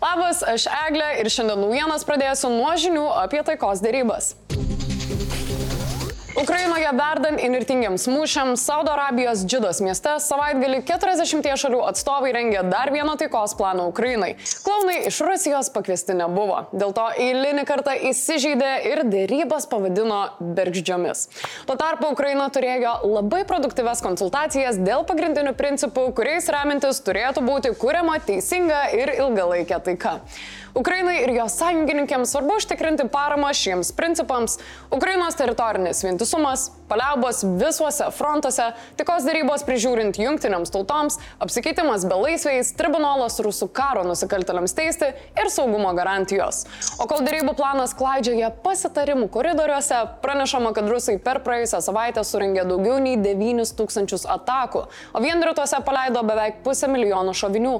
Labas, aš Eglė ir šiandien naujienas pradėsiu nuo žinių apie taikos dėrybas. Ukrainoje verdant inirtingiams mūšiams, Saudo Arabijos Džidos mieste savaitgalį 40 šalių atstovai rengė dar vieną taikos planą Ukrainai. Klaunai iš Rusijos pakviesti nebuvo, dėl to eilinį kartą įsižeidė ir dėrybas pavadino bergždžiomis. Tuo tarpu Ukraina turėjo labai produktyves konsultacijas dėl pagrindinių principų, kuriais remintis turėtų būti kuriama teisinga ir ilgalaikė taika. Ukrainai ir jos sąjungininkėms svarbu užtikrinti paramą šiems principams. Ukrainos teritorinis vientisumas, paliaubos visuose frontuose, tikos darybos prižiūrint jungtiniams tautoms, apsikeitimas belaisviais, tribunolas rusų karo nusikaltėliams teisti ir saugumo garantijos. O kol darybų planas klaidžioje pasitarimų koridoriuose, pranešama, kad rusai per praėjusią savaitę suringė daugiau nei 9 tūkstančius atakų, o vien rytuose paleido beveik pusę milijono šovinių.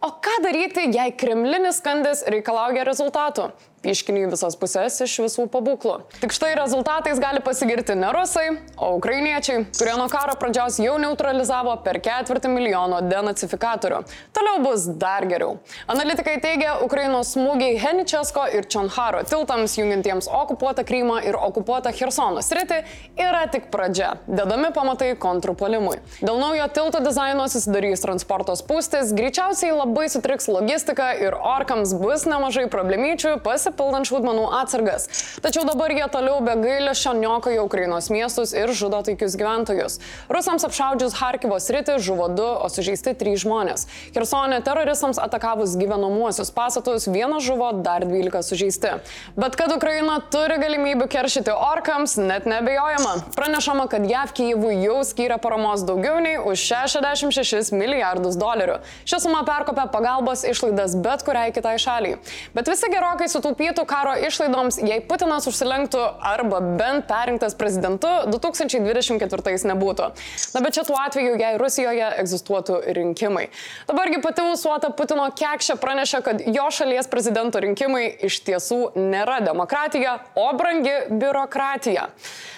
O ką daryti, jei kremlinis skandis reikalauja rezultatų? Pieškiniai visas pusės iš visų pabūklų. Tik štai rezultatais gali pasigirti ne rusai, o ukrainiečiai, kurie nuo karo pradžios jau neutralizavo per ketvirtį milijono denacifikatorių. Toliau bus dar geriau. Analitikai teigia, Ukrainos smūgiai Heničesko ir Čonharo tiltams jungiantiems okupuotą Krymą ir okupuotą Hersono sritį yra tik pradžia, dedami pamatai kontrpuolimui. Dėl naujo tilto dizaino susidarys transporto spūstis, greičiausiai labai sutriks logistika ir orkams bus nemažai problemyčių pasi pasipildant šaudmenų atsargas. Tačiau dabar jie toliau be gailesčio niokoja Ukrainos miestus ir žudo taikius gyventojus. Rusams apšaudžius Harkivo sritį žuvo du, o sužeisti trys žmonės. Hersonė teroristams atakavus gyvenamuosius pastatus vienas žuvo, dar 12 sužeisti. Bet kad Ukraina turi galimybių keršyti orkams, net nebejojama. Pranešama, kad JAV Kyivui jau skyrė paramos daugiau nei už 66 milijardus dolerių. Ši suma perkopia pagalbos išlaidas bet kuriai kitai šaliai. Bet visi gerokai sutaupė sutaupytų karo išlaidoms, jei Putinas užsilenktų arba bent perinktas prezidentu 2024 nebūtų. Na bet čia tuo atveju, jei Rusijoje egzistuotų rinkimai. Dabargi pati usuota Putino kekšė pranešė, kad jo šalies prezidento rinkimai iš tiesų nėra demokratija, o brangi biurokratija.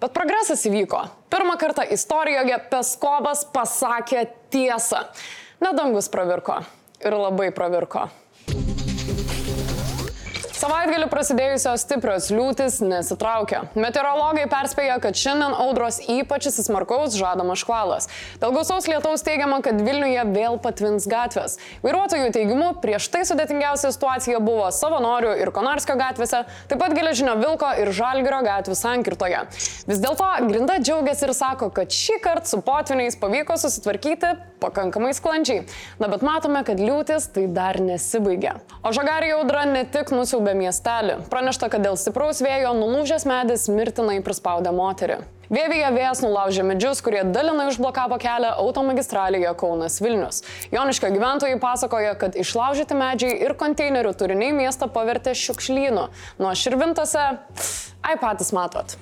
Bet progresas įvyko. Pirmą kartą istorijoje Peskovas pasakė tiesą. Nedangus pravirko. Ir labai pravirko. Savaitgalį prasidėjusios stiprios liūtis nesitraukia. Meteorologai perspėja, kad šiandien audros ypač įsismarkaus žadama škvalas. Dėl gausaus lietaus teigiama, kad Vilniuje vėl patvins gatvės. Vairuotojų teigimu, prieš tai sudėtingiausia situacija buvo Savanorių ir Konarskio gatvėse, taip pat Geležinio Vilko ir Žalgirio gatvių sankirtoje. Vis dėlto Grinda džiaugiasi ir sako, kad šį kartą su potviniais pavyko susitvarkyti pakankamai sklandžiai. Na bet matome, kad liūtis tai dar nesibaigė. O žagarį audra ne tik nusiaubė siaubė miestelį. Pranešta, kad dėl stipraus vėjo nulūžęs medis mirtinai prispaudė moterį. Vėvyje vėjas nulaužė medžius, kurie dalinai užblokavo kelią automagistralėje Kaunas Vilnius. Joniškio gyventojai pasakoja, kad išlaužyti medžiai ir konteinerių turiniai miestą pavertė šiukšlynu. Nuo širvintose, ai patys matot.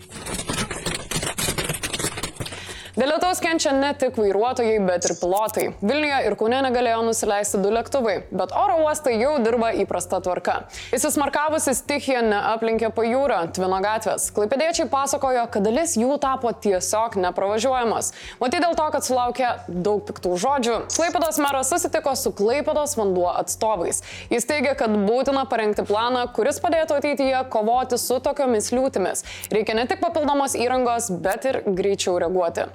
Dėl lietaus kenčia ne tik vairuotojai, bet ir pilotai. Vilniuje ir Kūne negalėjo nusileisti du lėktuvai, bet oro uostai jau dirba įprasta tvarka. Įsismarkavusi stichija neaplinkė pajūrą, Tvino gatvės. Klaipėdiečiai pasakojo, kad dalis jų tapo tiesiog nepravažiuojamas. Matyt dėl to, kad sulaukė daug piktų žodžių. Klaipėdos meras susitiko su Klaipėdos vanduo atstovais. Jis teigia, kad būtina parengti planą, kuris padėtų ateityje kovoti su tokiomis liūtimis. Reikia ne tik papildomos įrangos, bet ir greičiau reaguoti.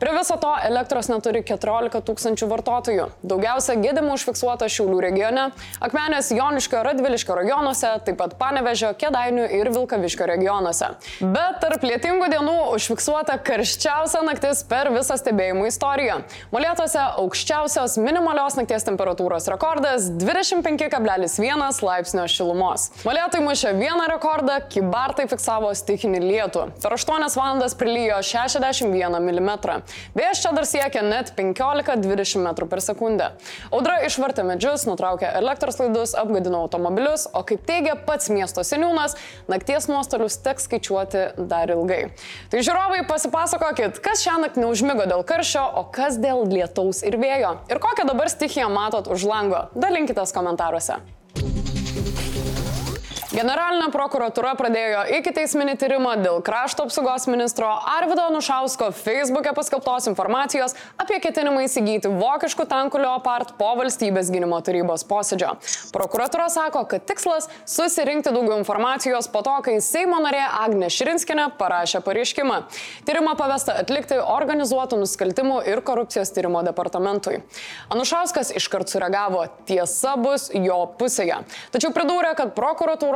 Prie viso to elektros neturi 14 tūkstančių vartotojų. Daugiausia gedimų užfiksuota Šiaulių regione, Akmenės Joniškio Radviliškio rajonuose, taip pat Panevežio, Kedainių ir Vilkaviškio regionuose. Bet tarp lietingų dienų užfiksuota karščiausia naktis per visą stebėjimų istoriją. Molėtuose aukščiausios minimalios nakties temperatūros rekordas 25,1 laipsnio šilumos. Molėtai mušė vieną rekordą, Kibartai fiksavo stikinį lietų. Per 8 valandas prilyjo 61 mm. Vėjas čia dar siekia net 15-20 m per sekundę. Audra išvartė medžius, nutraukė elektros laidus, apgadino automobilius, o kaip teigia pats miesto seniūnas, nakties nuostolius teks skaičiuoti dar ilgai. Tai žiūrovai pasipasakokit, kas šią naktį neužmigo dėl karščio, o kas dėl lietaus ir vėjo. Ir kokią dabar stichiją matot už lango. Dalinkitės komentaruose. Generalinė prokuratūra pradėjo iki teisminį tyrimą dėl krašto apsaugos ministro Arvido Nušausko Facebook'e paskelbtos informacijos apie ketinimą įsigyti vokiškų tankų Leopard po valstybės gynimo tarybos posėdžio. Prokuratūra sako, kad tikslas - susirinkti daugiau informacijos po to, kai Seimo narė Agne Širinskinė parašė pareiškimą. Tyrimą pavesta atlikti organizuotų nusikaltimų ir korupcijos tyrimo departamentui. Anušauskas iškart sureagavo, tiesa bus jo pusėje. Tačiau pridūrė, kad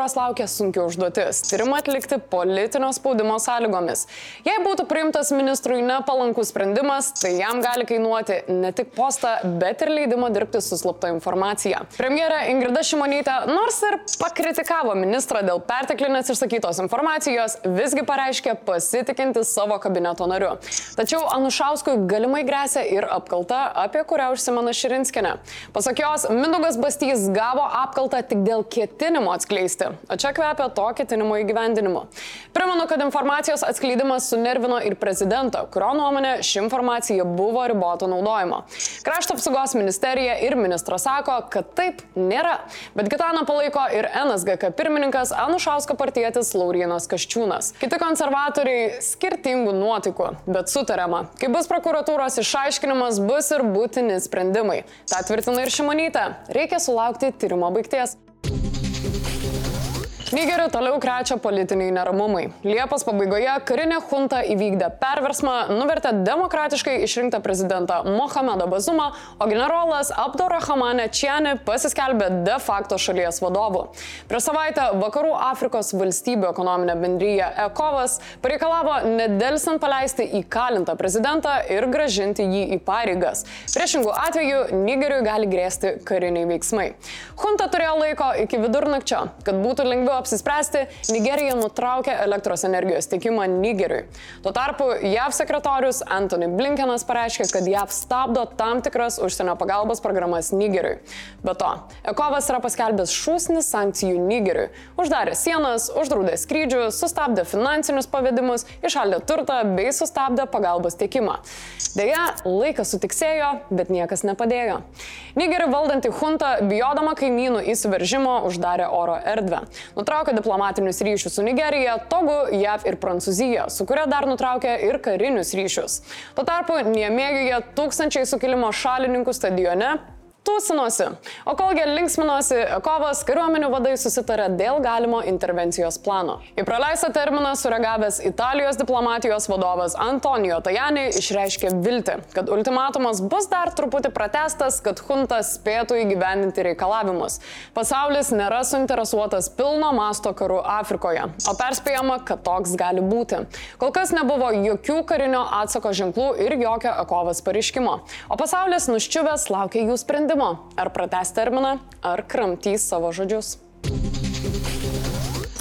prokuratūros laukia sunki užduotis - tyrimą atlikti politinio spaudimo sąlygomis. Jei būtų priimtas ministrui nepalankus sprendimas, tai jam gali kainuoti ne tik postą, bet ir leidimą dirbti su slapta informacija. Premjerė Ingrida Šimonytė nors ir pakritikavo ministrą dėl perteklinės išsakytos informacijos, visgi pareiškė pasitikinti savo kabineto nariu. Tačiau Anušauskui galimai grėsia ir apkalta, apie kurią užsimena Širinskinė. Pasak jos, Mindugas Bastys gavo apkaltą tik dėl ketinimo atskleisti, o čia kvepia to ketinimo įgyvendinimu. Primenu, kad informacijos atskleidimas sunervino ir prezidentą, kurio nuomonė ši informacija buvo riboto naudojimo. Krašto apsaugos ministerija ir ministras sako, kad taip nėra, bet Gitaną palaiko ir NSGK pirmininkas Anušausko partietis Laurinas Kaščiūnas. Kiti konservatoriai skirtingų nuotaikų, bet sutariama, kai bus prokuratūros išaiškinimas, bus ir būtini sprendimai. Ta tvirtina ir Šimonytė. Reikia sulaukti tyrimo baigties. Nigerį toliau krečia politiniai neramumai. Liepos pabaigoje karinė junta įvykdė perversmą, nuvertė demokratiškai išrinktą prezidentą Mohamedą Bazumą, o generolas Abdurrahmane Čiani pasiskelbė de facto šalies vadovu. Prieš savaitę Vakarų Afrikos valstybių ekonominė bendryje ECOVAS pareikalavo nedelsant paleisti įkalintą prezidentą ir gražinti jį į pareigas. Priešingų atveju Nigeriui gali grėsti kariniai veiksmai. Junta turėjo laiko iki vidurnakčio, kad būtų lengviau apsispręsti, Nigerija nutraukė elektros energijos tiekimą Nigeriui. Tuo tarpu JAV sekretorius Anthony Blinkenas pareiškė, kad JAV stabdo tam tikras užsienio pagalbos programas Nigeriui. Be to, Ekovas yra paskelbęs šūsnį sankcijų Nigeriui. Uždarė sienas, uždraudė skrydžius, sustabdė finansinius pavedimus, išaldė turtą bei sustabdė pagalbos tiekimą. Deja, laikas sutiksėjo, bet niekas nepadėjo. Nigerį valdantį huntą, bijodama kaimynų įsiveržimo, uždarė oro erdvę nutraukė diplomatinius ryšius su Nigerija, Togu, JAV ir Prancūzija, su kuria dar nutraukė ir karinius ryšius. Tuo tarpu Niemėgiuje tūkstančiai sukilimo šalininkų stadione tūsinosi. O kolgi linksminosi, kovas kariuomenių vadai susitarė dėl galimo intervencijos plano. Į praleistą terminą sureagavęs Italijos diplomatijos vadovas Antonijo Tajani išreiškė viltį, kad ultimatumas bus dar truputį pratestas, kad huntas spėtų įgyvendinti reikalavimus. Pasaulis nėra suinteresuotas pilno masto karu Afrikoje, o perspėjama, kad toks gali būti. Kol kas nebuvo jokių karinio atsako ženklų ir jokio ekovas pareiškimo. O pasaulis nuščiuvęs laukia jų sprendimų sprendimo - ar pratęs terminą, ar kramtys savo žodžius.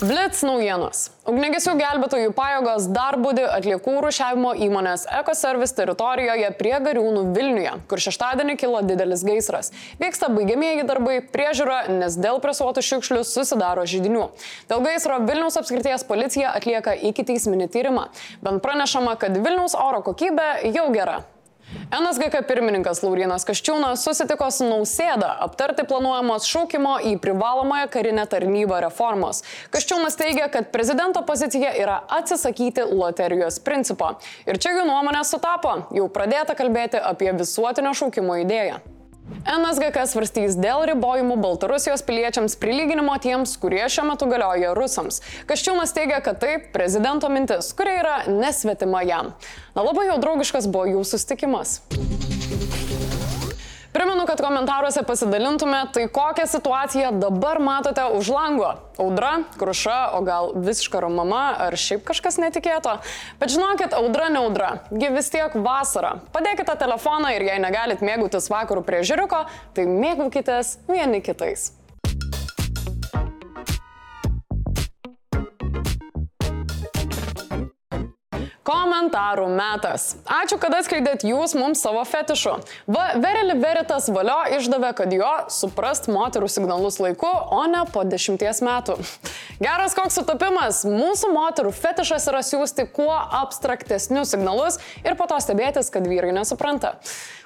Blitz naujienos. Ugnegesių gelbėtojų pajėgos dar būdi atliekų rušiavimo įmonės EcoService teritorijoje prie Gariūnų Vilniuje, kur šeštadienį kilo didelis gaisras. Vyksta baigiamieji darbai, priežiūra, nes dėl presuotų šiukšlių susidaro žydinių. Dėl gaisro Vilniaus apskrities policija atlieka iki teisminį tyrimą. Bent pranešama, kad Vilniaus oro kokybė jau gera. NSGK pirmininkas Laurinas Kaščiūnas susitiko su Nausėda aptarti planuojamos šaukimo į privalomąją karinę tarnybą reformos. Kaščiūnas teigia, kad prezidento pozicija yra atsisakyti loterijos principo. Ir čia jų nuomonė sutapo, jau pradėta kalbėti apie visuotinio šaukimo idėją. NSGK svarstys dėl ribojimų Baltarusijos piliečiams prilyginimo tiems, kurie šiuo metu galioja rusams. Kaščiūnas teigia, kad tai prezidento mintis, kuri yra nesvetima jam. Na labai jau draugiškas buvo jų sustikimas. Primenu, kad komentaruose pasidalintume, tai kokią situaciją dabar matote už lango. Audra, kruša, o gal visiška romama, ar šiaip kažkas netikėto. Bet žinokit, audra ne audra, gi vis tiek vasara. Padėkite telefoną ir jei negalit mėgautis vakarų prie žiūriuko, tai mėgaukitės vieni kitais. Komentarų metas. Ačiū, kad atskleidėt jūs mums savo fetišu. Va, Vereli Veritas valio išdavė, kad jo suprast moterų signalus laiku, o ne po dešimties metų. Geras koks sutapimas. Mūsų moterų fetišas yra siūsti kuo abstraktesnius signalus ir po to stebėtis, kad vyrai nesupranta.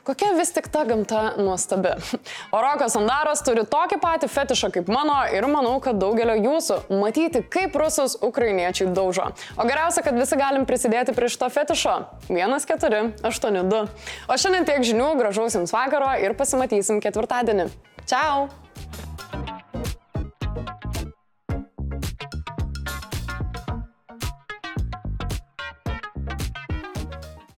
Kokia vis tik ta gamta nuostabi. O Rokas Andaras turi tokį patį fetišą kaip mano ir manau, kad daugelio jūsų matyti, kaip rusus ukrainiečiai daužo. O geriausia, kad visi galim prisidėti prie šito fetišo. 1482. O šiandien tiek žinių, gražaus jums vakaro ir pasimatysim ketvirtadienį. Ciao!